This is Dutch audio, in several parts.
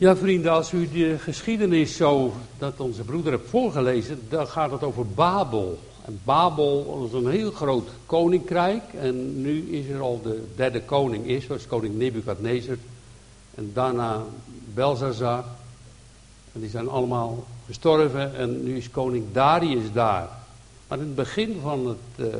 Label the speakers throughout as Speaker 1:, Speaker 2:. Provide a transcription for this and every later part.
Speaker 1: Ja, vrienden, als u de geschiedenis zo, dat onze broeder hebt voorgelezen, dan gaat het over Babel. En Babel was een heel groot koninkrijk. En nu is er al de derde koning is, is koning Nebukadnezar. En daarna Belzazar. En die zijn allemaal gestorven. En nu is koning Darius daar. Maar in het begin van het uh,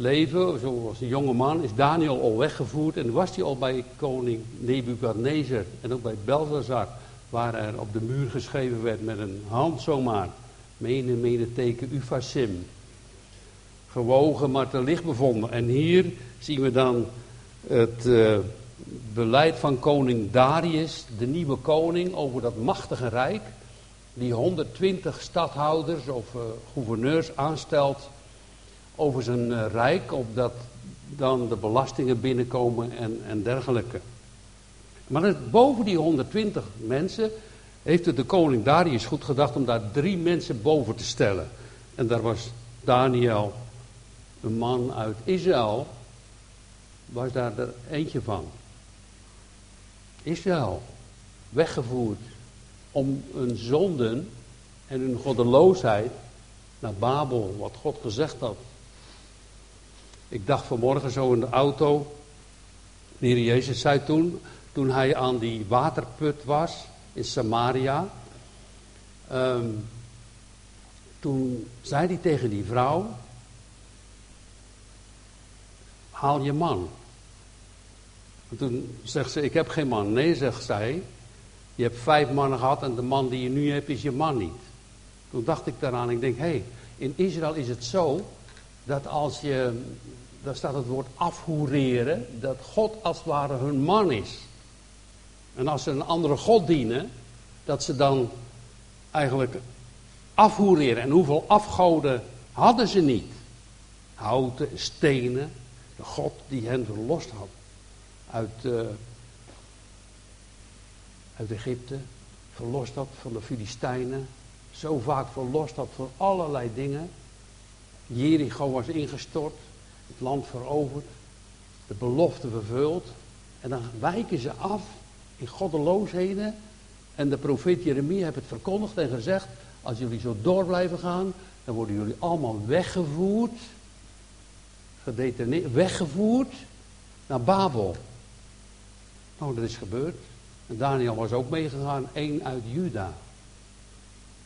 Speaker 1: leven, zoals een jonge man, is Daniel al weggevoerd. En was hij al bij koning Nebukadnezar en ook bij Belzazar. Waar er op de muur geschreven werd met een hand zomaar. Mene, mene teken Ufasim. Gewogen, maar te licht bevonden. En hier zien we dan het uh, beleid van koning Darius, de nieuwe koning, over dat machtige rijk. Die 120 stadhouders of uh, gouverneurs aanstelt over zijn uh, rijk, opdat dan de belastingen binnenkomen en, en dergelijke. Maar boven die 120 mensen heeft het de koning Darius goed gedacht om daar drie mensen boven te stellen. En daar was Daniel, een man uit Israël, was daar er eentje van. Israël, weggevoerd om hun zonden en hun goddeloosheid naar Babel, wat God gezegd had. Ik dacht vanmorgen zo in de auto, de Jezus zei toen, toen hij aan die waterput was in Samaria, um, toen zei hij tegen die vrouw, haal je man. En toen zegt ze, ik heb geen man. Nee, zegt zij, je hebt vijf mannen gehad en de man die je nu hebt is je man niet. Toen dacht ik daaraan, ik denk, hé, hey, in Israël is het zo dat als je, daar staat het woord afhoereren, dat God als het ware hun man is. En als ze een andere God dienen, dat ze dan eigenlijk afhoereren. En hoeveel afgoden hadden ze niet? Houten, stenen, de God die hen verlost had uit, uh, uit Egypte, verlost had van de Filistijnen, zo vaak verlost had voor allerlei dingen. Jericho was ingestort, het land veroverd, de belofte vervuld. En dan wijken ze af in goddeloosheden. En de profeet Jeremia heeft het verkondigd en gezegd: Als jullie zo door blijven gaan, dan worden jullie allemaal weggevoerd. Gedetineerd, weggevoerd naar Babel. Nou, dat is gebeurd. En Daniel was ook meegegaan, één uit Juda.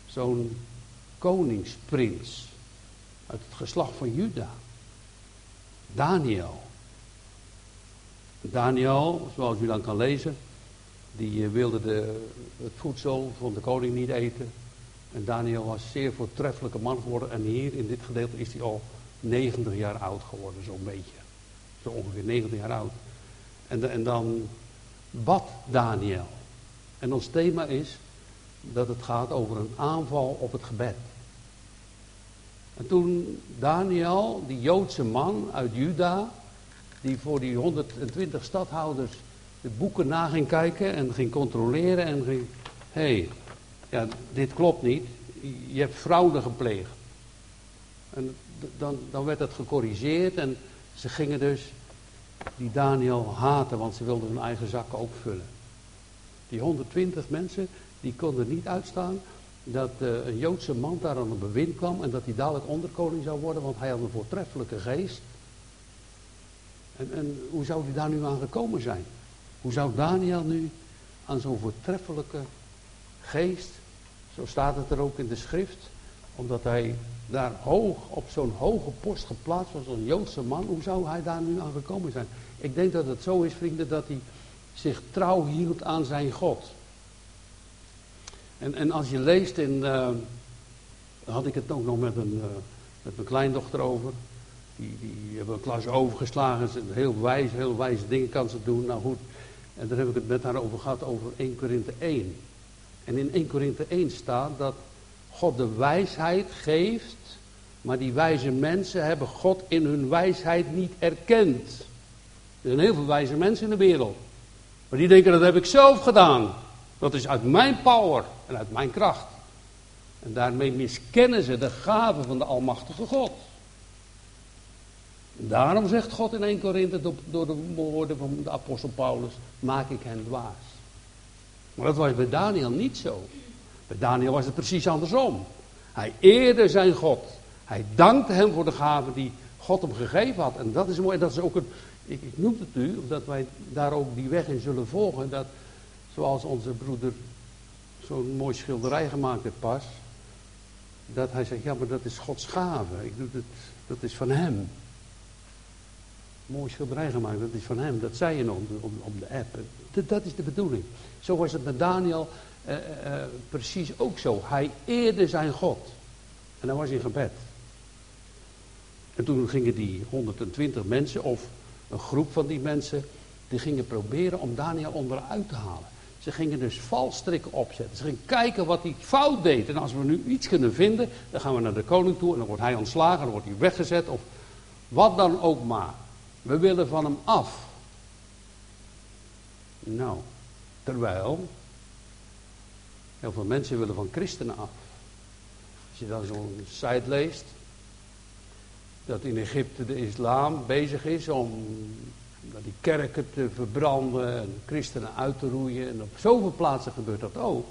Speaker 1: Zo'n koningsprins. Uit het geslacht van Juda. Daniel. Daniel, zoals u dan kan lezen, die eh, wilde de, het voedsel van de koning niet eten. En Daniel was zeer voortreffelijke man geworden. En hier in dit gedeelte is hij al 90 jaar oud geworden, zo'n beetje. Zo ongeveer 90 jaar oud. En, en dan bad Daniel. En ons thema is dat het gaat over een aanval op het gebed. En toen Daniel, die Joodse man uit Juda, die voor die 120 stadhouders de boeken na ging kijken en ging controleren en ging, hé, hey, ja, dit klopt niet, je hebt fraude gepleegd. En dan, dan werd het gecorrigeerd en ze gingen dus die Daniel haten, want ze wilden hun eigen zakken ook vullen. Die 120 mensen, die konden niet uitstaan dat uh, een Joodse man daar aan een bewind kwam en dat hij dadelijk onderkoning zou worden, want hij had een voortreffelijke geest. En, en hoe zou hij daar nu aan gekomen zijn? Hoe zou Daniel nu aan zo'n voortreffelijke geest, zo staat het er ook in de schrift, omdat hij daar hoog op zo'n hoge post geplaatst was als een Joodse man, hoe zou hij daar nu aan gekomen zijn? Ik denk dat het zo is, vrienden, dat hij zich trouw hield aan zijn God. En, en als je leest in, uh, had ik het ook nog met, een, uh, met mijn kleindochter over. Die, die hebben een klas overgeslagen. Ze heel wijs, heel wijze dingen kan ze doen. Nou goed, en daar heb ik het met haar over gehad, over 1 Korinthe 1. En in 1 Korinthe 1 staat dat God de wijsheid geeft, maar die wijze mensen hebben God in hun wijsheid niet erkend. Er zijn heel veel wijze mensen in de wereld. Maar die denken dat heb ik zelf gedaan. Dat is uit mijn power en uit mijn kracht. En daarmee miskennen ze de gave van de Almachtige God. Daarom zegt God in 1 Korinthe door de woorden van de apostel Paulus, maak ik hen dwaas. Maar dat was bij Daniel niet zo. Bij Daniel was het precies andersom. Hij eerde zijn God. Hij dankte hem voor de gaven die God hem gegeven had. En dat is mooi. Dat is ook een, ik, ik noem het nu, omdat wij daar ook die weg in zullen volgen. Dat, zoals onze broeder zo'n mooi schilderij gemaakt heeft pas. Dat hij zegt, ja maar dat is Gods gave. Ik doe het, dat is van hem. Mooi schilderij gemaakt, dat is van hem. Dat zei je nog op, de app. Dat, dat, is de bedoeling. Zo was het met Daniel eh, eh, eh, precies ook zo. Hij eerde zijn God. En hij was in gebed. En toen gingen die 120 mensen, of een groep van die mensen, die gingen proberen om Daniel onderuit te halen. Ze gingen dus valstrikken opzetten. Ze gingen kijken wat hij fout deed. En als we nu iets kunnen vinden, dan gaan we naar de koning toe en dan wordt hij ontslagen, dan wordt hij weggezet of wat dan ook maar. We willen van hem af. Nou, terwijl heel veel mensen willen van christenen af. Als je dan zo'n site leest, dat in Egypte de islam bezig is om die kerken te verbranden en christenen uit te roeien. En op zoveel plaatsen gebeurt dat ook.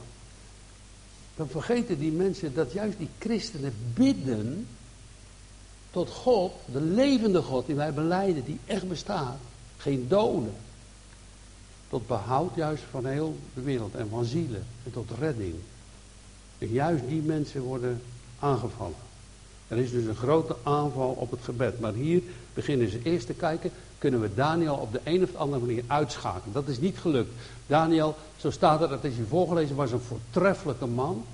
Speaker 1: Dan vergeten die mensen dat juist die christenen bidden tot God, de levende God die wij beleiden, die echt bestaat. Geen doden. Tot behoud juist van heel de wereld en van zielen. En tot redding. En juist die mensen worden aangevallen. Er is dus een grote aanval op het gebed. Maar hier beginnen ze eerst te kijken, kunnen we Daniel op de een of andere manier uitschakelen. Dat is niet gelukt. Daniel, zo staat er, dat is hier voorgelezen, was een voortreffelijke man.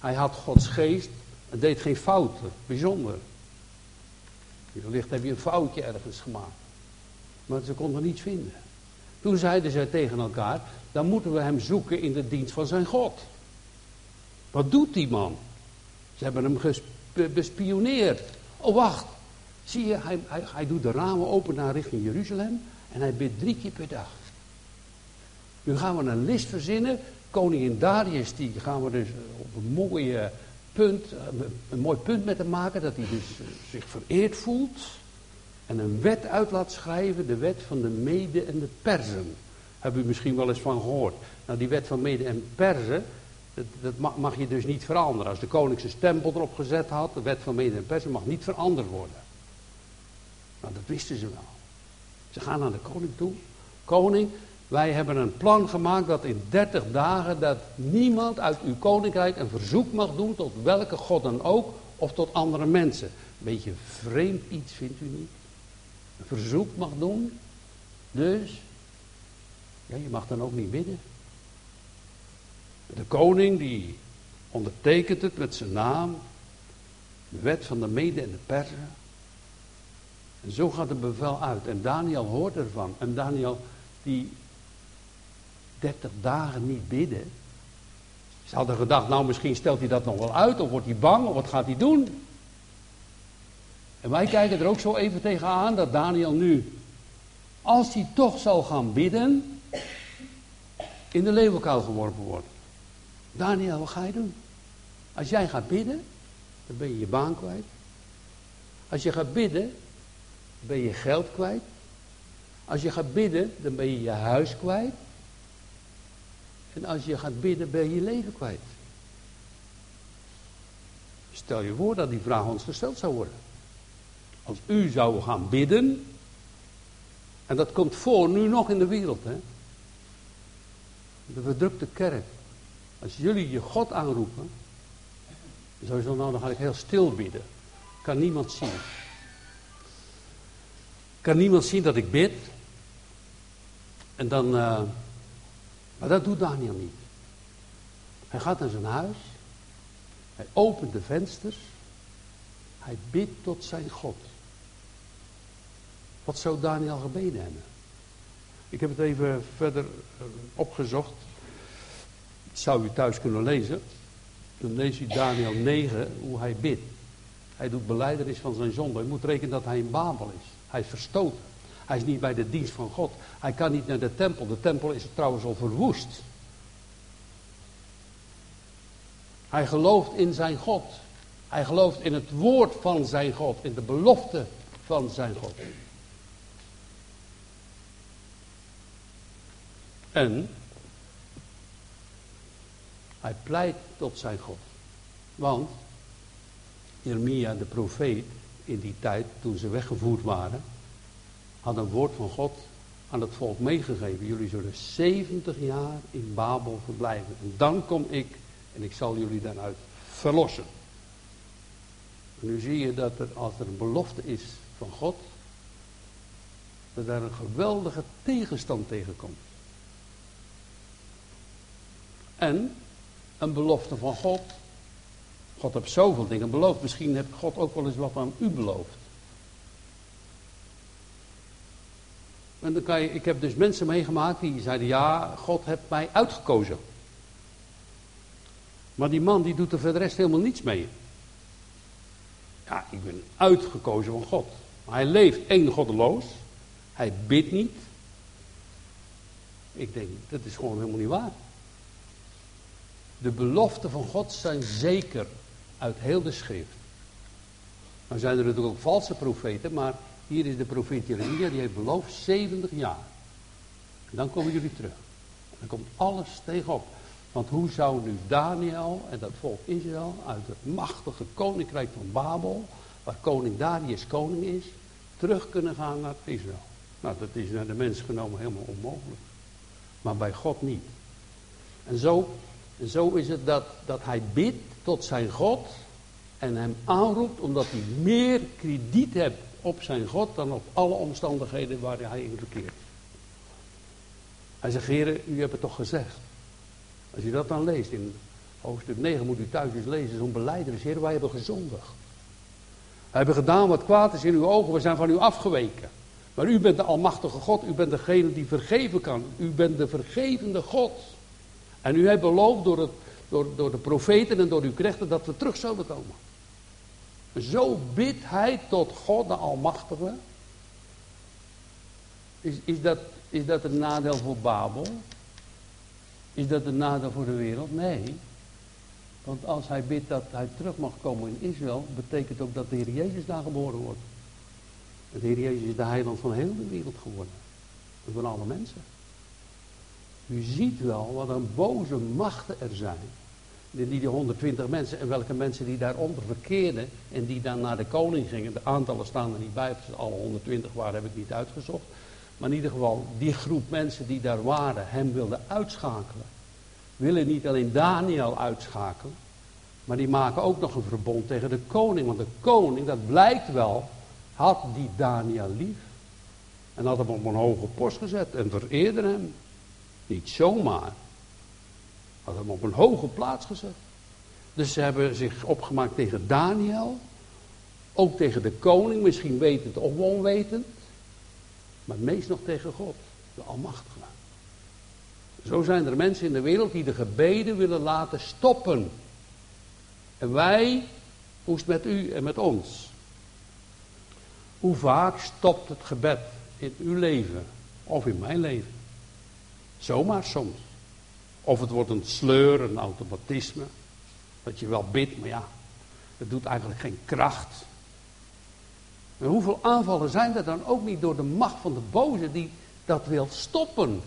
Speaker 1: Hij had Gods geest en deed geen fouten. Bijzonder. Wellicht heb je een foutje ergens gemaakt. Maar ze konden niets vinden. Toen zeiden ze tegen elkaar, dan moeten we hem zoeken in de dienst van zijn God. Wat doet die man? Ze hebben hem bespioneerd. Oh wacht, zie je, hij, hij, hij doet de ramen open naar richting Jeruzalem en hij bidt drie keer per dag. Nu gaan we een list verzinnen. Koningin Darius, die gaan we dus op een mooie punt, een mooi punt met hem maken, dat hij dus eh, zich vereerd voelt. En een wet uit laat schrijven, de wet van de Mede en de Perzen. Heb u misschien wel eens van gehoord. Nou, die wet van Mede en Perzen, dat, dat mag, je dus niet veranderen. Als de koning zijn stempel erop gezet had, de wet van Mede en Perzen mag niet veranderd worden. Nou, dat wisten ze wel. Ze gaan naar de koning toe. Koning, wij hebben een plan gemaakt dat in 30 dagen dat niemand uit uw koninkrijk een verzoek mag doen tot welke god dan ook of tot andere mensen. Een beetje vreemd iets, vindt u niet? Een verzoek mag doen. Dus, ja, je mag dan ook niet bidden. De koning die ondertekent het met zijn naam. De wet van de mede en de persen. En zo gaat het bevel uit. En Daniel hoort ervan. En Daniel die 30 dagen niet bidden. Ze hadden gedacht, nou misschien stelt hij dat nog wel uit, of wordt hij bang, of wat gaat hij doen? En wij kijken er ook zo even tegenaan dat Daniel nu, als hij toch zal gaan bidden, in de leeuwenkuil geworpen wordt. Daniel, wat ga je doen? Als jij gaat bidden, dan ben je je baan kwijt. Als je gaat bidden, ben je geld kwijt. Als je gaat bidden, dan ben je je huis kwijt. En als je gaat bidden, ben je je leven kwijt. Stel je voor dat die vraag ons gesteld zou worden. Als u zou gaan bidden, en dat komt voor nu nog in de wereld, hè. De verdrukte kerk. Als jullie je God aanroepen, zou nou, dan ga ik heel stil bidden. Kan niemand zien. Kan niemand zien dat ik bid. En dan, uh, maar dat doet Daniel niet. Hij gaat naar zijn huis. Hij opent de vensters. Hij bidt tot zijn God. Wat zou Daniel gebeden hebben? Ik heb het even verder eh, opgezocht. Zou u thuis kunnen lezen. Dan lees u Daniel 9, hoe hij bidt. Hij doet beleidenis van zijn zonde. Je moet rekenen dat hij in Babel is. Hij is verstoten. Hij is niet bij de dienst van God. Hij kan niet naar de tempel. De tempel is trouwens al verwoest. Hij gelooft in zijn God. Hij gelooft in het woord van zijn God. In de belofte van zijn God. En Hij pleit tot zijn God. Want Jeremia, de profeet, in die tijd, toen ze weggevoerd waren, had een woord van God aan het volk meegegeven. Jullie zullen 70 jaar in Babel verblijven. En dan kom ik en ik zal jullie daaruit verlossen. En nu zie je dat er, als er een belofte is van God, dat daar een geweldige tegenstand tegenkomt. En een belofte van God. God heeft zoveel dingen beloofd. Misschien heeft God ook wel eens wat aan u beloofd. En dan kan je, ik heb dus mensen meegemaakt die zeiden, ja, God heeft mij uitgekozen. Maar die man die doet er verder rest helemaal niets mee. Ja, ik ben uitgekozen van God. Maar hij leeft één goddeloos. Hij bidt niet. Ik denk, dat is gewoon helemaal niet waar. De beloften van God zijn zeker uit heel de schrift. Dan zijn er natuurlijk ook valse profeten, maar hier is de profeet Jeremia, die heeft beloofd 70 jaar. En dan komen jullie terug. Dan komt alles tegenop. Want hoe zou nu Daniel en dat volk Israël uit het machtige koninkrijk van Babel, waar koning Darius koning is, terug kunnen gaan naar Israël? Nou, dat is naar de mens genomen helemaal onmogelijk. Maar bij God niet. En zo, en zo is het dat, dat hij bidt tot zijn God en hem aanroept omdat hij meer krediet hebt op zijn God dan op alle omstandigheden waar hij in verkeert. Hij zegt, heren, u hebt het toch gezegd. Als je dat dan leest in hoofdstuk 9 moet u thuis eens lezen, zo'n beleidenis. Heer, wij hebben gezondigd. We hebben gedaan wat kwaad is in uw ogen, we zijn van u afgeweken. Maar u bent de almachtige God, u bent degene die vergeven kan. U bent de vergevende God. En u hebt beloofd door, het, door, door de profeten en door uw krechten dat we terug zouden komen. Zo bidt hij tot God de Almachtige. Is, is, dat, is dat een nadeel voor Babel? Is dat een nadeel voor de wereld? Nee. Want als hij bidt dat hij terug mag komen in Israël, betekent ook dat de Heer Jezus daar geboren wordt. De Heer Jezus is de heiland van heel de wereld geworden. En van alle mensen. U ziet wel wat een boze machten er zijn. Die, die 120 mensen en welke mensen die daaronder verkeerden en die dan naar de koning gingen. De aantallen staan er niet bij, of ze alle 120 waren heb ik niet uitgezocht. Maar in ieder geval, die groep mensen die daar waren, hem wilden uitschakelen. Willen niet alleen Daniel uitschakelen, maar die maken ook nog een verbond tegen de koning. Want de koning, dat blijkt wel, had die Daniel lief. En had hem op een hoge post gezet en vereerde hem. Niet zomaar. Had hem op een hoge plaats gezet. Dus ze hebben zich opgemaakt tegen Daniel. Ook tegen de koning, misschien wetend of onwetend. Maar het meest nog tegen God, de Almachtige. Zo zijn er mensen in de wereld die de gebeden willen laten stoppen. En wij, hoe is het met u en met ons? Hoe vaak stopt het gebed in uw leven of in mijn leven? Zomaar soms. Of het wordt een sleur, een automatisme. Dat je wel bidt, maar ja, het doet eigenlijk geen kracht. En hoeveel aanvallen zijn er dan ook niet door de macht van de boze die dat wil stoppen?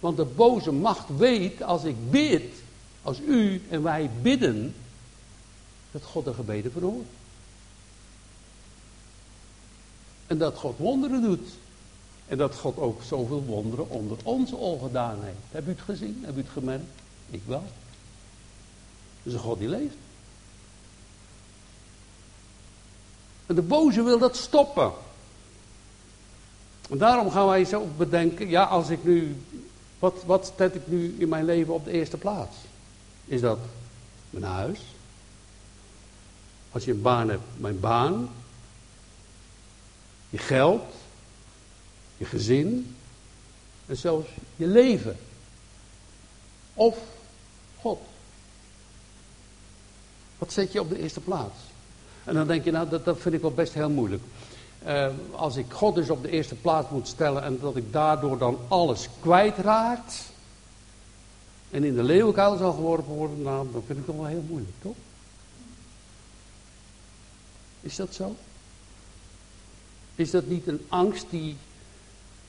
Speaker 1: Want de boze macht weet, als ik bid, als u en wij bidden, dat God de gebeden verhoort. En dat God wonderen doet. En dat God ook zoveel wonderen onder onze ogen gedaan heeft. Heb u het gezien? Heb u het gemerkt? Ik wel. Dus een God die leeft. En de boze wil dat stoppen. En daarom gaan wij zo bedenken, ja als ik nu, wat, wat zet ik nu in mijn leven op de eerste plaats? Is dat mijn huis? Als je een baan hebt, mijn baan. Je geld je gezin en zelfs je leven. Of God. Wat zet je op de eerste plaats? En dan denk je, nou, dat, dat vind ik wel best heel moeilijk. Uh, als ik God dus op de eerste plaats moet stellen en dat ik daardoor dan alles kwijtraak. En in de leeuwenkuil zal geworpen worden, nou, dan vind ik dat wel heel moeilijk, toch? Is dat zo? Is dat niet een angst die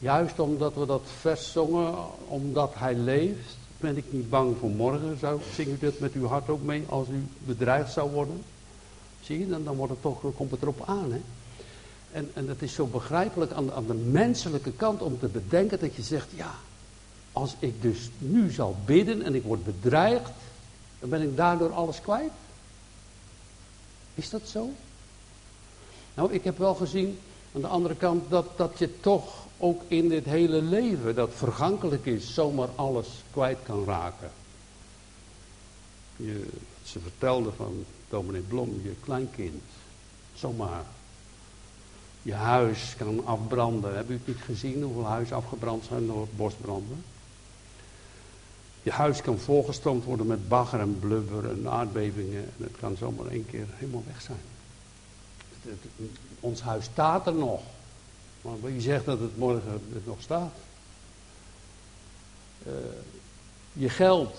Speaker 1: Juist omdat we dat vers zongen, omdat hij leeft, ben ik niet bang voor morgen. Zou, zing u dat met uw hart ook mee als u bedreigd zou worden? Zie je, dan, dan wordt het toch, komt het erop aan. Hè? En, en het is zo begrijpelijk aan de, aan de menselijke kant om te bedenken dat je zegt, ja, als ik dus nu zal bidden en ik word bedreigd, dan ben ik daardoor alles kwijt. Is dat zo? Nou, ik heb wel gezien aan de andere kant dat, dat je toch ook in dit hele leven dat vergankelijk is, zomaar alles kwijt kan raken. Je, ze vertelde van dominee Blom, je kleinkind, zomaar. Je huis kan afbranden. Heb u het niet gezien hoeveel huizen afgebrand zijn door bosbranden? Je huis kan volgestroomd worden met bagger en blubber en aardbevingen. En het kan zomaar één keer helemaal weg zijn. Ons huis staat er nog. Maar wie zegt dat het morgen nog staat? Uh, je geld.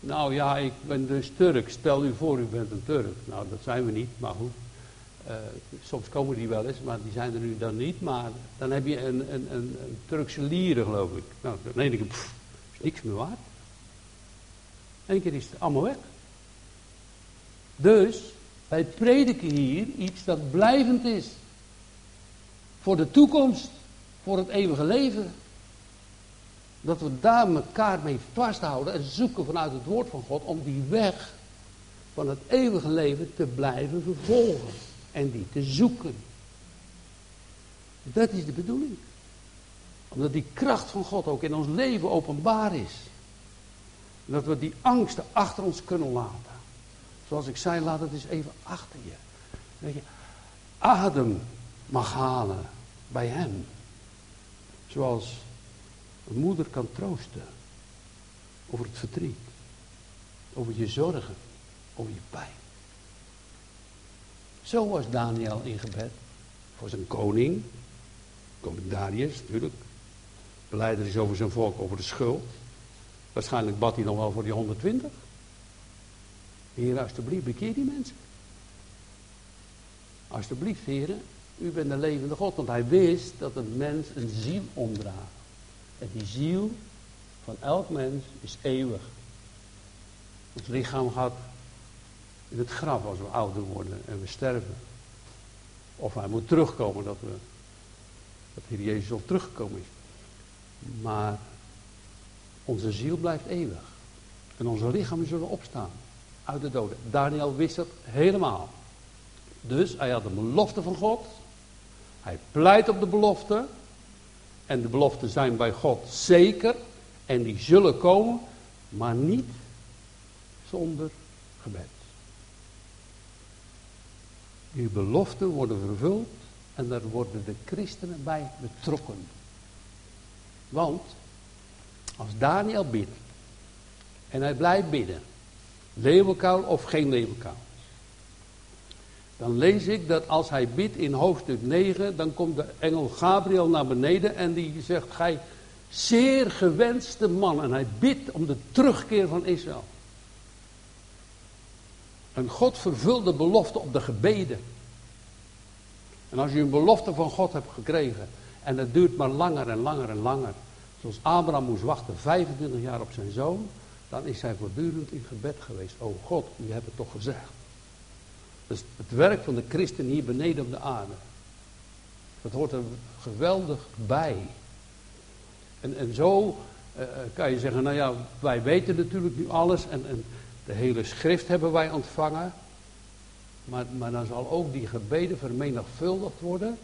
Speaker 1: Nou ja, ik ben dus Turk. Stel u voor, u bent een Turk. Nou, dat zijn we niet, maar goed. Uh, soms komen die wel eens, maar die zijn er nu dan niet. Maar dan heb je een, een, een, een Turkse lieren, geloof ik. Nou, dan denk ik, pff, is niks meer waard. Eén keer is het allemaal weg. Dus, wij prediken hier iets dat blijvend is. Voor de toekomst, voor het eeuwige leven. Dat we daar elkaar mee vasthouden en zoeken vanuit het woord van God om die weg van het eeuwige leven te blijven vervolgen. En die te zoeken. Dat is de bedoeling. Omdat die kracht van God ook in ons leven openbaar is. Dat we die angsten achter ons kunnen laten. Zoals ik zei, laat het eens even achter je. Dat je adem mag halen bij hem. Zoals een moeder kan troosten over het verdriet, over je zorgen, over je pijn. Zo was Daniel in gebed voor zijn koning, koning Darius natuurlijk. Beleider is over zijn volk over de schuld. Waarschijnlijk bad hij nog wel voor die 120. Heer, alsjeblieft, bekeer die mensen. Alsjeblieft, heren, u bent de levende God. Want hij wist dat een mens een ziel omdraagt. En die ziel van elk mens is eeuwig. Ons lichaam gaat in het graf als we ouder worden en we sterven. Of hij moet terugkomen dat we dat Heer Jezus al teruggekomen is. Maar onze ziel blijft eeuwig. En onze lichamen zullen opstaan uit de doden. Daniel wist het helemaal. Dus hij had de belofte van God. Hij pleit op de belofte. En de beloften zijn bij God zeker. En die zullen komen, maar niet zonder gebed. Die beloften worden vervuld en daar worden de christenen bij betrokken. Want als Daniel bidt en hij blijft bidden, leeuwenkuil of geen leeuwenkuil, dan lees ik dat als hij bidt in hoofdstuk 9, dan komt de engel Gabriel naar beneden en die zegt, gij zeer gewenste man. En hij bidt om de terugkeer van Israël. Een God vervulde belofte op de gebeden. En als je een belofte van God hebt gekregen en het duurt maar langer en langer en langer, zoals Abraham moest wachten 25 jaar op zijn zoon, dan is hij voortdurend in gebed geweest. O God, u hebt het toch gezegd. Dus het werk van de christen hier beneden op de aarde. Dat hoort er geweldig bij. En, en zo uh, kan je zeggen, nou ja, wij weten natuurlijk nu alles en, en de hele schrift hebben wij ontvangen. Maar, maar dan zal ook die gebeden vermenigvuldigd worden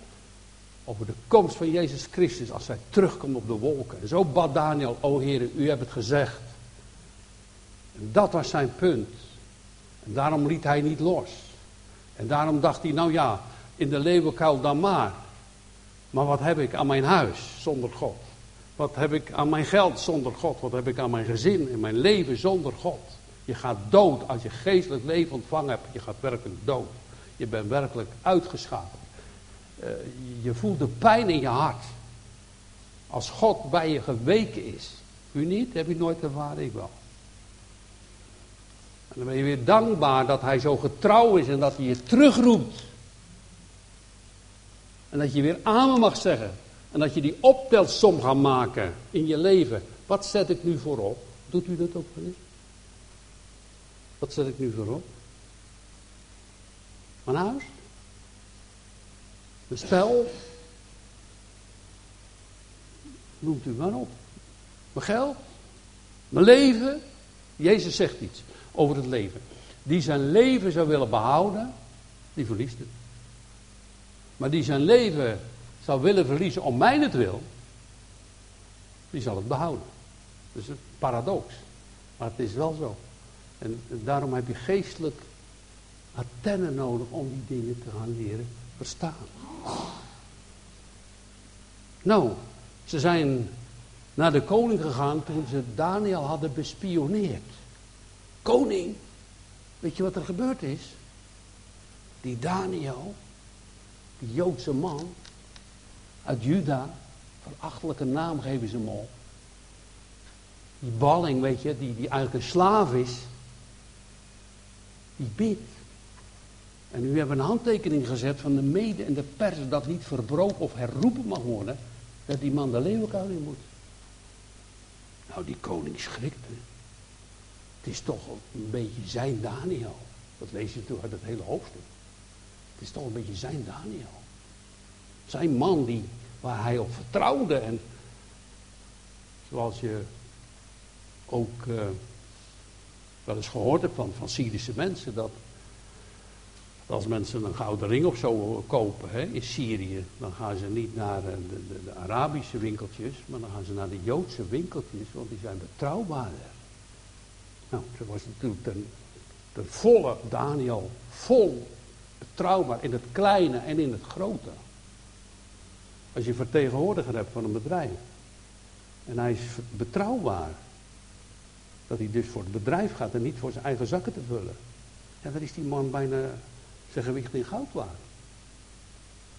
Speaker 1: over de komst van Jezus Christus als hij terugkomt op de wolken. En zo bad Daniel, o Heer, u hebt het gezegd. En dat was zijn punt. En daarom liet hij niet los. En daarom dacht hij, nou ja, in de leeuwenkuil dan maar. Maar wat heb ik aan mijn huis zonder God? Wat heb ik aan mijn geld zonder God? Wat heb ik aan mijn gezin en mijn leven zonder God? Je gaat dood als je geestelijk leven ontvangen hebt. Je gaat werkelijk dood. Je bent werkelijk uitgeschakeld. Uh, je voelt de pijn in je hart. Als God bij je geweken is. U niet? Heb je nooit ervaren? Ik wel. En dan ben je weer dankbaar dat hij zo getrouw is en dat hij je terugroept. En dat je weer amen mag zeggen. En dat je die optelsom gaat maken in je leven. Wat zet ik nu voorop? Doet u dat ook wel eens? Wat zet ik nu voorop? Mijn huis? Mijn spel? Noemt u maar op. Mijn geld? Mijn leven? Jezus zegt iets over het leven. Die zijn leven zou willen behouden, die verliest het. Maar die zijn leven zou willen verliezen om mij het wil, die zal het behouden. Dus een paradox. Maar het is wel zo. En daarom heb je geestelijk antennen nodig om die dingen te gaan leren verstaan. Nou, ze zijn naar de koning gegaan toen ze Daniel hadden bespioneerd. Koning, weet je wat er gebeurd is? Die Daniel, die Joodse man uit Juda, verachtelijke naam geven ze hem al. Die balling, weet je, die, die eigenlijk een slaaf is, die bidt. En nu hebben een handtekening gezet van de mede en de pers dat niet verbroken of herroepen mag worden, dat die man de leeuwenkuil moet. Nou, die koning schrikte. Het is toch een beetje zijn Daniel. Dat lees je toen uit het hele hoofdstuk. Het is toch een beetje zijn Daniel. Zijn man die, waar hij op vertrouwde. En zoals je ook uh, wel eens gehoord hebt van, Syrische mensen. Dat als mensen een gouden ring of zo kopen hè, in Syrië. Dan gaan ze niet naar de, de, de Arabische winkeltjes. Maar dan gaan ze naar de Joodse winkeltjes. Want die zijn betrouwbaarder. Nou, zo was natuurlijk de volle Daniel. Vol betrouwbaar in het kleine en in het grote. Als je vertegenwoordiger hebt van een bedrijf. En hij is betrouwbaar. Dat hij dus voor het bedrijf gaat en niet voor zijn eigen zakken te vullen. Ja, dan is die man bijna zijn gewicht in goud waard.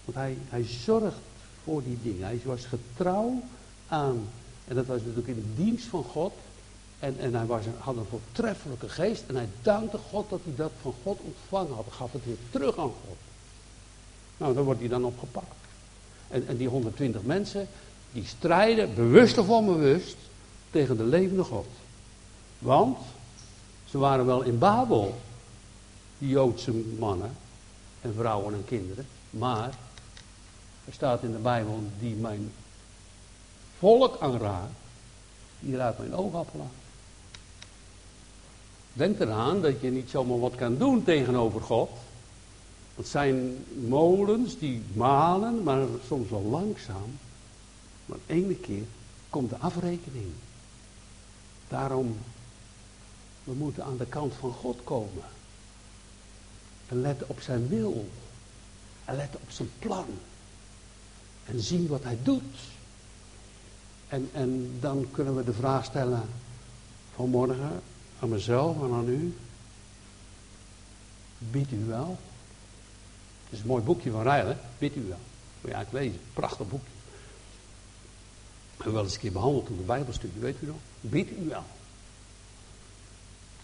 Speaker 1: Want hij, hij zorgt voor die dingen. Hij was getrouw aan. En dat was natuurlijk in de dienst van God. En, en hij was, had een voortreffelijke geest. En hij dankte God dat hij dat van God ontvangen had. Gaf het weer terug aan God. Nou, dan wordt hij dan opgepakt. En, en die 120 mensen, die strijden, bewust of onbewust, tegen de levende God. Want ze waren wel in Babel, die Joodse mannen en vrouwen en kinderen. Maar er staat in de Bijbel, die mijn volk aanraakt, die raakt mijn oogappel aan. Denk eraan dat je niet zomaar wat kan doen tegenover God. Het zijn molens die malen, maar soms wel langzaam. Maar ene keer komt de afrekening. Daarom, we moeten aan de kant van God komen. En letten op zijn wil. En letten op zijn plan. En zien wat hij doet. En, en dan kunnen we de vraag stellen vanmorgen aan mezelf en aan u. Biedt u wel? Het is een mooi boekje van Rijl? Biedt u wel. Moet je eigenlijk lezen. Prachtig boekje. Hebben wel eens een keer behandeld in de Bijbelstudie, weet u nog? Biedt u wel.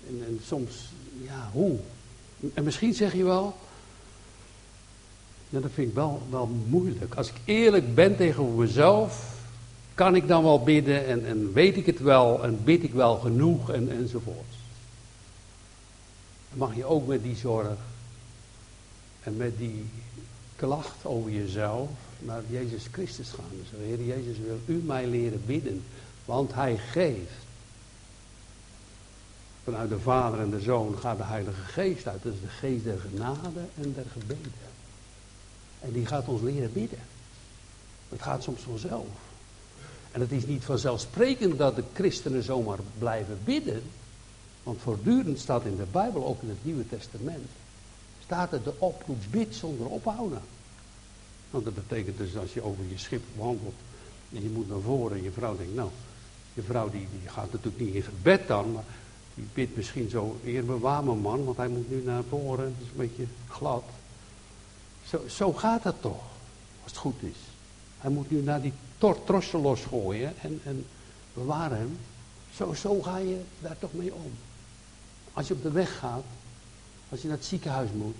Speaker 1: En, en soms, ja, hoe? En misschien zeg je wel, ja, dat vind ik wel, wel moeilijk. Als ik eerlijk ben tegenover mezelf, kan ik dan wel bidden en, en weet ik het wel en bid ik wel genoeg en, enzovoort. Dan mag je ook met die zorg en met die klacht over jezelf naar Jezus Christus gaan. Dus Heer Jezus wil u mij leren bidden, want Hij geeft. Vanuit de Vader en de Zoon gaat de Heilige Geest uit. Dat is de geest der genade en der gebeden. En die gaat ons leren bidden. Het gaat soms vanzelf. En het is niet vanzelfsprekend dat de christenen zomaar blijven bidden. Want voortdurend staat in de Bijbel, ook in het Nieuwe Testament, staat er de oproep bid zonder ophouden. Want dat betekent dus als je over je schip wandelt en je moet naar voren en je vrouw denkt, nou, je vrouw die, die gaat natuurlijk niet in gebed dan, maar die bidt misschien zo, eer bewaar man, want hij moet nu naar voren, het is een beetje glad. Zo, zo gaat het toch, als het goed is. Hij moet nu naar die trossen losgooien en, en bewaren hem. Zo, zo ga je daar toch mee om. Als je op de weg gaat, als je naar het ziekenhuis moet,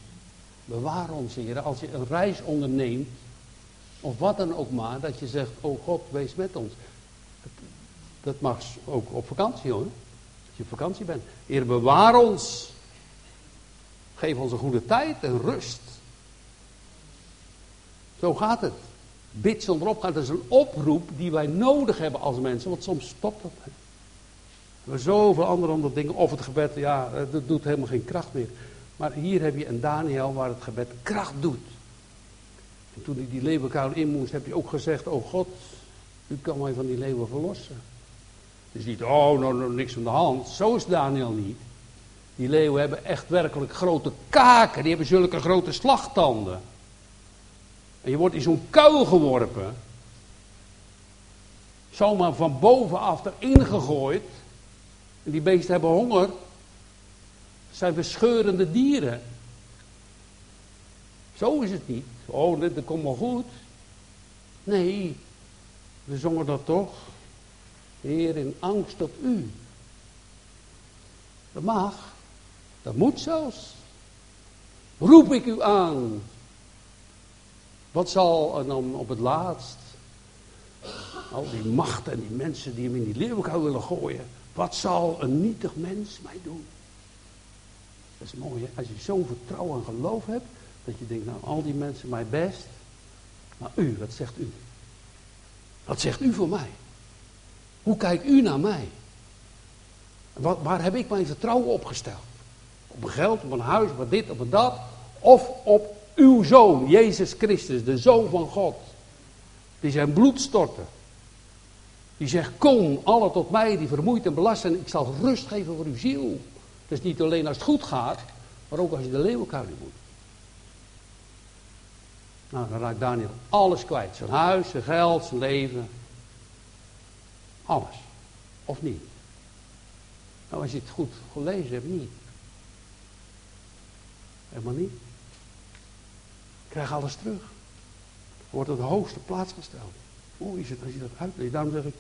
Speaker 1: bewaar ons, heren. Als je een reis onderneemt, of wat dan ook maar, dat je zegt, oh God, wees met ons. Dat, mag ook op vakantie hoor. je op vakantie bent. Heer, bewaar ons. Geef ons een goede tijd en rust. Zo gaat het. Bid zonder opgaan. Dat is een oproep die wij nodig hebben als mensen. Want soms stopt dat. We hebben zoveel andere, andere dingen. Of het gebed, ja, dat doet helemaal geen kracht meer. Maar hier heb je een Daniel waar het gebed kracht doet. En toen hij die leeuwenkuil in moest, heb je ook gezegd: Oh God, u kan mij van die leeuwen verlossen. Dus niet, oh, nou, nou niks van de hand. Zo is Daniel niet. Die leeuwen hebben echt werkelijk grote kaken. Die hebben zulke grote slagtanden. En je wordt in zo'n kuil geworpen. Zomaar van bovenaf erin gegooid. En die beesten hebben honger. Het zijn verscheurende dieren. Zo is het niet. Oh, dit komt wel goed. Nee, we zongen dat toch. Heer, in angst op u. Dat mag. Dat moet zelfs. Roep ik u aan. Wat zal dan op het laatst al die machten en die mensen die hem in die leeuwenkuil willen gooien. Wat zal een nietig mens mij doen? Dat is mooi? Als je zo'n vertrouwen en geloof hebt, dat je denkt, nou, al die mensen mij best. Maar u, wat zegt u? Wat zegt u voor mij? Hoe kijkt u naar mij? Waar heb ik mijn vertrouwen opgesteld? Op een geld, op een huis, op dit, op dat? Of op uw zoon, Jezus Christus, de zoon van God. Die zijn bloed stortte. Die zegt, kom alle tot mij die vermoeid en belast zijn. Ik zal rust geven voor uw ziel. Dus niet alleen als het goed gaat, maar ook als je de leeuwenkuil moet. Nou, dan raakt Daniel alles kwijt. Zijn huis, zijn geld, zijn leven. Alles. Of niet? Nou, als je het goed gelezen hebt, niet. Helemaal niet. Ik krijg alles terug. Wordt op de hoogste plaats gesteld. Hoe is het als je dat uitleest? Daarom zeg ik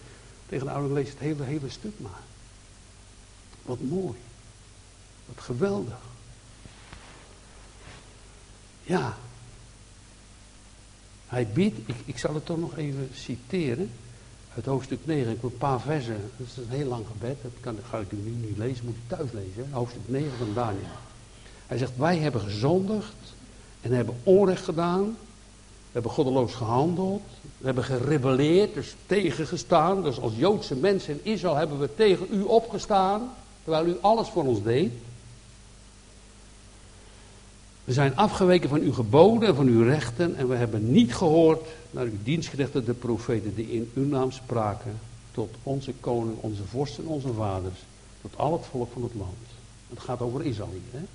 Speaker 1: tegen de oude lees het hele, hele stuk maar. Wat mooi. Wat geweldig. Ja. Hij biedt, ik, ik zal het toch nog even citeren. Uit hoofdstuk 9, ik wil een paar versen. Dat is een heel lang gebed, dat kan, ga ik nu niet lezen, moet u thuis lezen. Hoofdstuk 9 van Daniel. Hij zegt, wij hebben gezondigd en hebben onrecht gedaan. We hebben goddeloos gehandeld. We hebben gerebelleerd, dus tegengestaan. Dus als Joodse mensen in Israël hebben we tegen u opgestaan. Terwijl u alles voor ons deed. We zijn afgeweken van uw geboden en van uw rechten. En we hebben niet gehoord naar uw dienstgerichten, de profeten, die in uw naam spraken. Tot onze koning, onze vorsten en onze vaders. Tot al het volk van het land. Het gaat over Israël hier. Hè?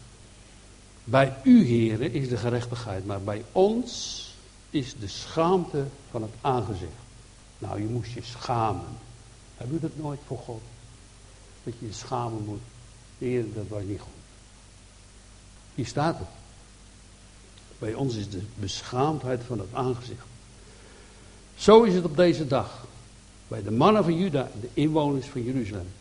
Speaker 1: Bij u, heren, is de gerechtigheid. Maar bij ons is de schaamte van het aangezicht. Nou, je moest je schamen. Heb u dat nooit voor God? Dat je je schamen moet. Heer, dat was niet goed. Hier staat het. Bij ons is de beschaamdheid van het aangezicht. Zo is het op deze dag. Bij de mannen van Juda, de inwoners van Jeruzalem.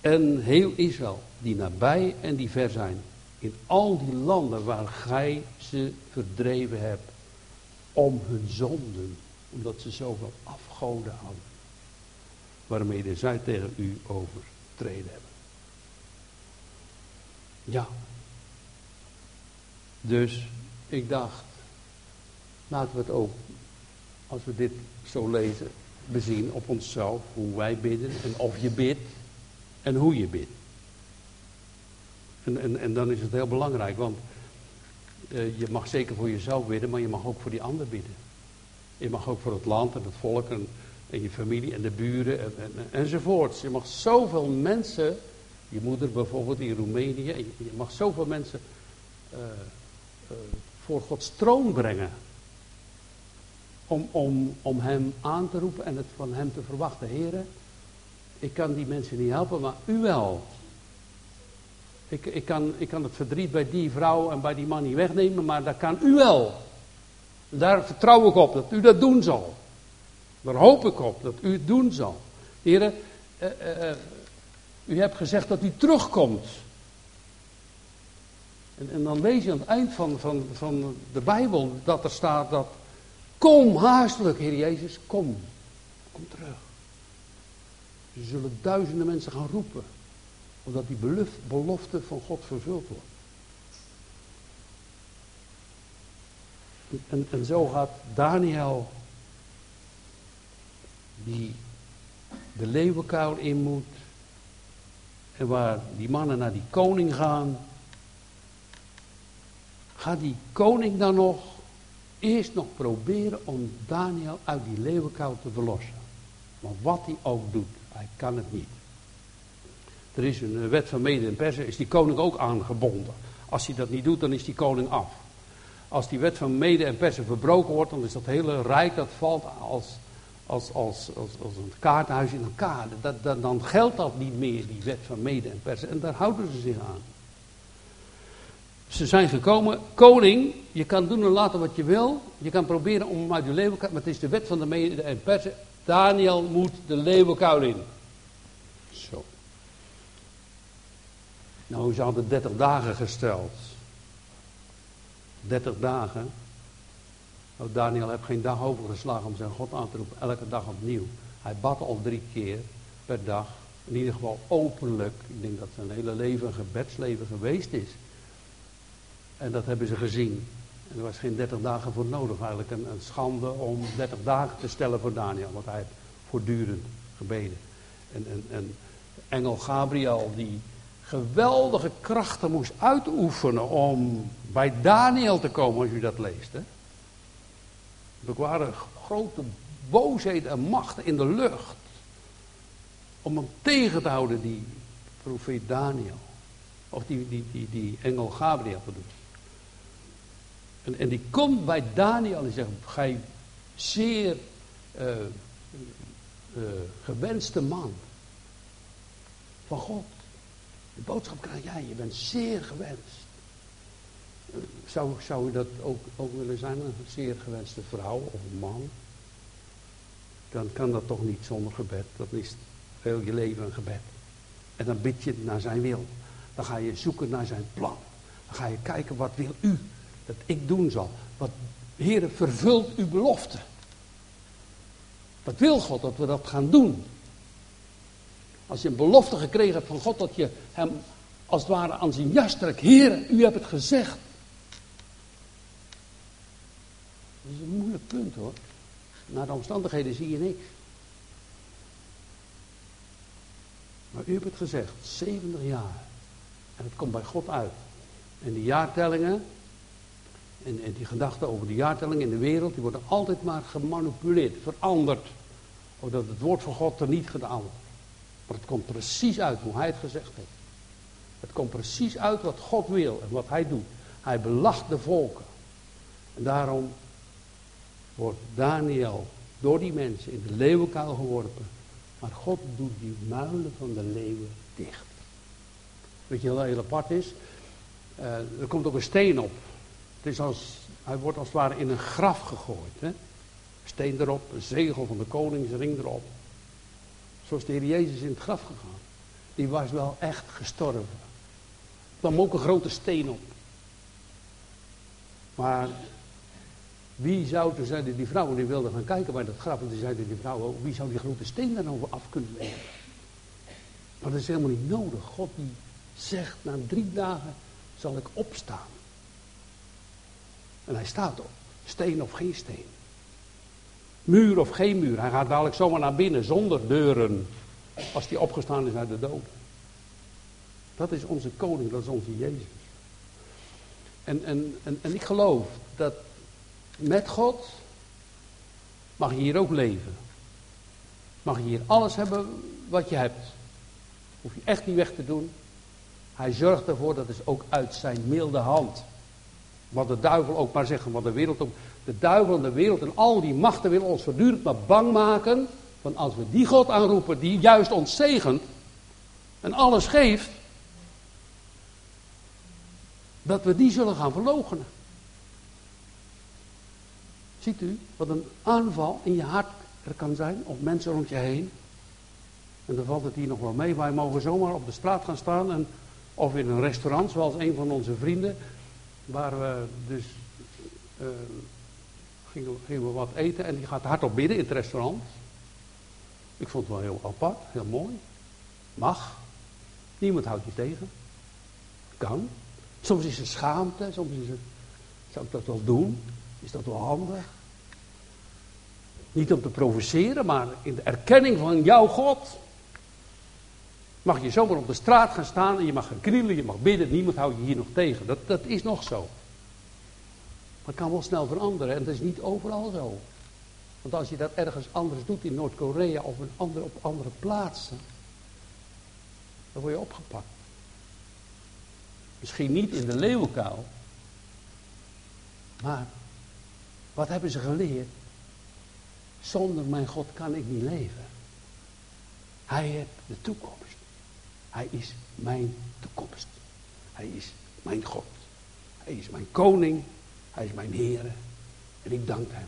Speaker 1: En heel Israël, die nabij en die ver zijn. In al die landen waar gij ze verdreven hebt om hun zonden, omdat ze zoveel afgoden hadden, waarmee zij tegen u overtreden hebben. Ja. Dus ik dacht, laten we het ook, als we dit zo lezen, bezien op onszelf, hoe wij bidden en of je bidt en hoe je bidt. En, en, en dan is het heel belangrijk, want uh, je mag zeker voor jezelf bidden, maar je mag ook voor die ander bidden. Je mag ook voor het land en het volk en, je familie en de buren en, en, enzovoorts. Je mag zoveel mensen, je moeder bijvoorbeeld in Roemenië, je, mag zoveel mensen uh, uh, voor Gods troon brengen. Om, om, om hem aan te roepen en het van hem te verwachten. Heren, ik kan die mensen niet helpen, maar u wel. Ik, ik, kan, ik kan het verdriet bij die vrouw en bij die man niet wegnemen, maar dat kan u wel. Daar vertrouw ik op dat u dat doen zal. Daar hoop ik op dat u het doen zal. Heren, uh, uh, u hebt gezegd dat u terugkomt. En, en, dan lees je aan het eind van, van, van de Bijbel dat er staat dat. Kom haastelijk, Heer Jezus, kom. Kom terug. Er zullen duizenden mensen gaan roepen. Omdat die belofte van God vervuld wordt. En, en zo gaat Daniel, die de leeuwenkuil in moet, en waar die mannen naar die koning gaan, gaat die koning dan nog eerst nog proberen om Daniel uit die leeuwenkuil te verlossen. Maar wat hij ook doet, hij kan het niet. Er is een wet van mede en persen, is die koning ook aangebonden. Als hij dat niet doet, dan is die koning af. Als die wet van mede en persen verbroken wordt, dan is dat hele rijk, dat valt als, als, als, als, als een kaartenhuis in elkaar. Dat, dat, dan geldt dat niet meer, die wet van mede en persen. En daar houden ze zich aan. Ze zijn gekomen, koning, je kan doen en laten wat je wil. Je kan proberen om hem uit de leeuwenkuil, maar het is de wet van de mede en persen. Daniel moet de leeuwenkuil in. Zo. Nou, ze hadden 30 dagen gesteld. 30 dagen. Nou, Daniel heeft geen dag overgeslagen om zijn God aan te roepen. Elke dag opnieuw. Hij bad al drie keer per dag. In ieder geval openlijk. Ik denk dat zijn hele leven een gebedsleven geweest is. En dat hebben ze gezien. En er was geen 30 dagen voor nodig. Eigenlijk een, schande om 30 dagen te stellen voor Daniel. Want hij heeft voortdurend gebeden. En, en, en engel Gabriel die geweldige krachten moest uitoefenen om bij Daniel te komen als u dat leest. Hè? Er waren grote boosheden en machten in de lucht. Om hem tegen te houden, die profeet Daniel. Of die, die, die, engel Gabriel bedoel. En, en die komt bij Daniel en zegt, gij zeer uh, uh, gewenste man van God. De boodschap krijg jij, je bent zeer gewenst. Zou, zou u dat ook, ook willen zijn, een zeer gewenste vrouw of man? Dan kan dat toch niet zonder gebed. Dat is heel je leven een gebed. En dan bid je naar zijn wil. Dan ga je zoeken naar zijn plan. Dan ga je kijken, wat wil u dat ik doen zal? Wat, Heer, vervult uw belofte. Wat wil God dat we dat gaan doen? Als je een belofte gekregen hebt van God dat je hem als het ware aan zijn jas trekt. Heer, u hebt het gezegd. Dat is een moeilijk punt hoor. Naar de omstandigheden zie je niks. Maar u hebt het gezegd, 70 jaar. En het komt bij God uit. En die jaartellingen, en, die gedachten over de jaartellingen in de wereld, die worden altijd maar gemanipuleerd, veranderd. Omdat het woord van God er niet gedaan wordt. Maar het komt precies uit hoe hij het gezegd heeft. Het komt precies uit wat God wil en wat hij doet. Hij belacht de volken. En daarom wordt Daniel door die mensen in de leeuwenkuil geworpen. Maar God doet die muilen van de leeuwen dicht. Weet je wat heel apart is? Uh, er komt ook een steen op. Het is hij wordt als het ware in een graf gegooid. Hè? Steen erop, een zegel van de koningsring erop. Zoals de Heer Jezus in het graf gegaan. Die was wel echt gestorven. Er kwam ook een grote steen op. Maar wie zou, toen zeiden die vrouwen, die wilden gaan kijken bij dat graf. En toen zeiden die vrouwen, wie zou die grote steen dan over af kunnen leggen? Maar dat is helemaal niet nodig. God die zegt, na drie dagen zal ik opstaan. En hij staat op. Steen of geen steen. Muur of geen muur. Hij gaat dadelijk zomaar naar binnen zonder deuren. Als hij opgestaan is uit de dood. Dat is onze koning, dat is onze Jezus. En, en, en, en ik geloof dat met God mag je hier ook leven. Mag je hier alles hebben wat je hebt. Hoef je echt niet weg te doen. Hij zorgt ervoor, dat is ook uit zijn milde hand. Wat de duivel ook maar zegt, wat de wereld ook. De duivel en de wereld en al die machten willen ons voortdurend maar bang maken. Van als we die God aanroepen, die juist ons zegent en alles geeft, dat we die zullen gaan verloochenen. Ziet u wat een aanval in je hart er kan zijn, of mensen rond je heen. En dan valt het hier nog wel mee. Wij mogen zomaar op de straat gaan staan, en, of in een restaurant, zoals een van onze vrienden, waar we dus uh, gingen, we wat eten en die gaat hardop bidden in het restaurant. Ik vond het wel heel apart, heel mooi. Mag. Niemand houdt je tegen. Kan. Soms is er schaamte, soms is het, zou ik dat wel doen? Is dat wel handig? Niet om te provoceren, maar in de erkenning van jouw God. Mag je zomaar op de straat gaan staan en je mag gaan krielen, je mag bidden, niemand houdt je hier nog tegen. Dat, dat is nog zo. Maar het kan wel snel veranderen en dat is niet overal zo. Want als je dat ergens anders doet in Noord-Korea of een andere, op andere plaatsen, dan word je opgepakt. Misschien niet in de leeuwenkuil, maar wat hebben ze geleerd? Zonder mijn God kan ik niet leven. Hij heeft de toekomst. Hij is mijn toekomst. Hij is mijn God. Hij is mijn koning. Hij is mijn Heer. En ik dank hem.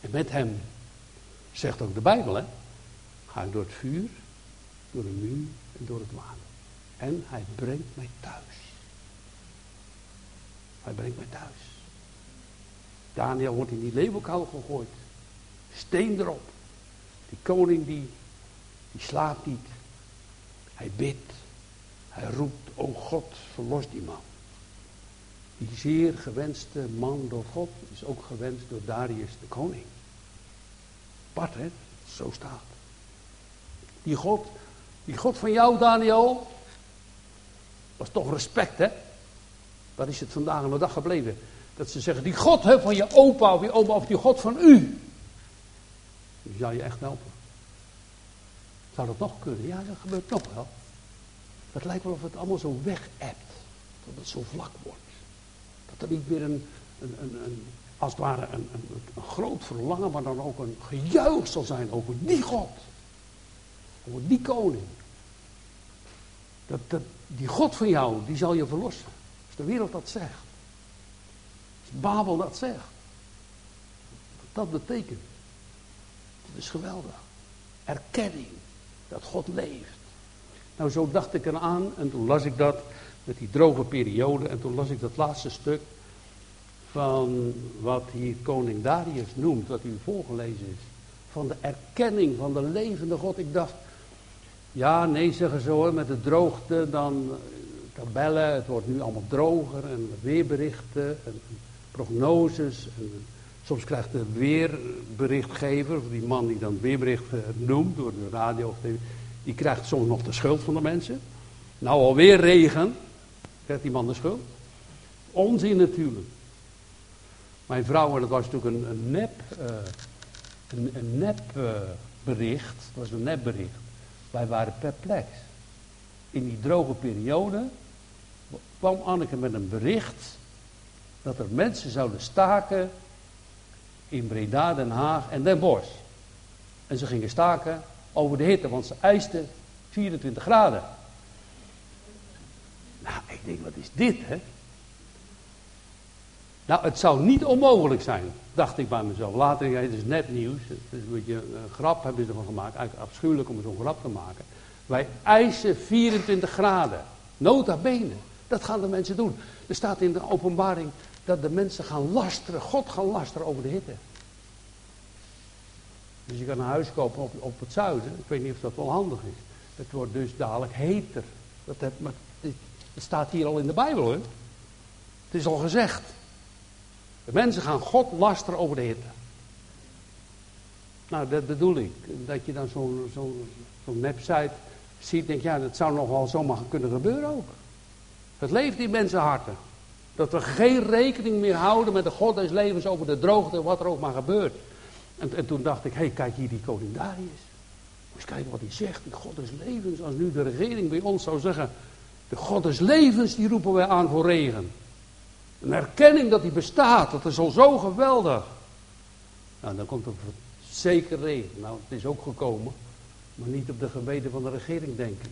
Speaker 1: En met hem, zegt ook de Bijbel, hè, ga ik door het vuur, door de muur en door het water. En hij brengt mij thuis. Hij brengt mij thuis. Daniel wordt in die leeuwenkuil gegooid. Steen erop. Die koning die, die slaapt niet. Hij bidt. Hij roept, o God, verlos die man. Die zeer gewenste man door God is ook gewenst door Darius de koning. Apart hè, zo staat. Die God, die God van jou Daniel, was toch respect hè. Waar is het vandaag aan de dag gebleven? Dat ze zeggen, die God van je opa of je oma of die God van u. Die zou je echt helpen. Zou dat nog kunnen? Ja, dat gebeurt nog wel. Het lijkt wel of het allemaal zo weg hebt. Dat het zo vlak wordt. Dat er niet meer een, een, als het ware een, een, een, groot verlangen, maar dan ook een gejuich zal zijn over die God. Over die koning. Dat, dat, die God van jou, die zal je verlossen. Als de wereld dat zegt. Als Babel dat zegt. Wat dat betekent. Dat is geweldig. Erkenning dat God leeft. Nou, zo dacht ik eraan en toen las ik dat met die droge periode en toen las ik dat laatste stuk van wat hier koning Darius noemt, wat u voorgelezen is. Van de erkenning van de levende God. Ik dacht, ja, nee, zeggen ze hoor, met de droogte, dan tabellen, het wordt nu allemaal droger en weerberichten en prognoses. Soms krijgt de weerberichtgever, of die man die dan weerbericht noemt door de radio of tv, die krijgt soms nog de schuld van de mensen. Nou, alweer regen, krijgt die man de schuld. Onzin natuurlijk. Mijn vrouw, en dat was natuurlijk een, een nep, uh, een, een nep uh, bericht, dat was een nepbericht. Wij waren perplex. In die droge periode kwam Anneke met een bericht dat er mensen zouden staken in Breda, Den Haag en Den Bosch. En ze gingen staken over de hitte, want ze eisten 24 graden. Ik denk, wat is dit, hè? Nou, het zou niet onmogelijk zijn, dacht ik bij mezelf. Later, ja, het is net nieuws, het is een beetje een grap hebben ze ervan gemaakt. Eigenlijk afschuwelijk om zo'n grap te maken. Wij eisen 24 graden, nota bene. Dat gaan de mensen doen. Er staat in de openbaring dat de mensen gaan lasteren, God gaan lasteren over de hitte. Dus je kan een huis kopen op, op het zuiden. Ik weet niet of dat wel handig is. Het wordt dus dadelijk heter. Dat, heb, maar dit, staat hier al in de Bijbel hoor. Het is al gezegd. De mensen gaan God lasteren over de hitte. Nou, dat bedoel ik. Dat je dan zo'n zo, zo website ziet, denk ja, dat zou nog wel zomaar kunnen gebeuren ook. Het leeft in mensenharten. Dat we geen rekening meer houden met de God des levens over de droogte, wat er ook maar gebeurt. En, en toen dacht ik, hé, hey, kijk hier die koning Darius. Eens kijken wat hij zegt, die God des levens. Als nu de regering bij ons zou zeggen, de God des levens, die roepen wij aan voor regen. Een erkenning dat hij bestaat, dat is al zo geweldig. Nou, dan komt er zeker regen. Nou, het is ook gekomen, maar niet op de gebeden van de regering, denk ik.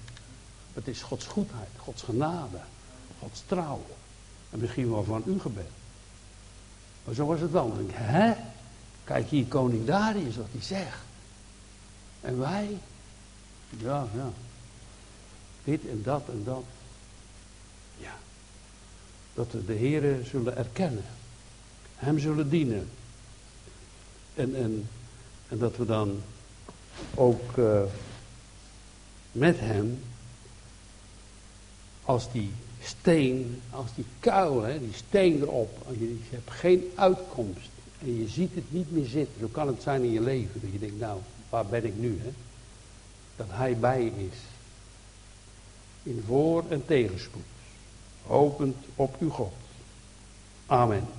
Speaker 1: Het is Gods goedheid, Gods genade, Gods trouw. En misschien wel van uw gebed. Maar zo was het wel. Dan denk ik, hè? Kijk hier, koning Darius, wat hij zegt. En wij? Ja, ja. Dit en dat en dat. Dat we de Heer zullen erkennen. Hem zullen dienen. En, en, en dat we dan ook uh, met hem als die steen, als die kuil, hè, die steen erop. En je, hebt geen uitkomst. En je ziet het niet meer zitten. Zo kan het zijn in je leven. Dat je denkt, nou, waar ben ik nu? Hè? Dat hij bij is. In voor- en tegenspoed. Hopend op uw God. Amen.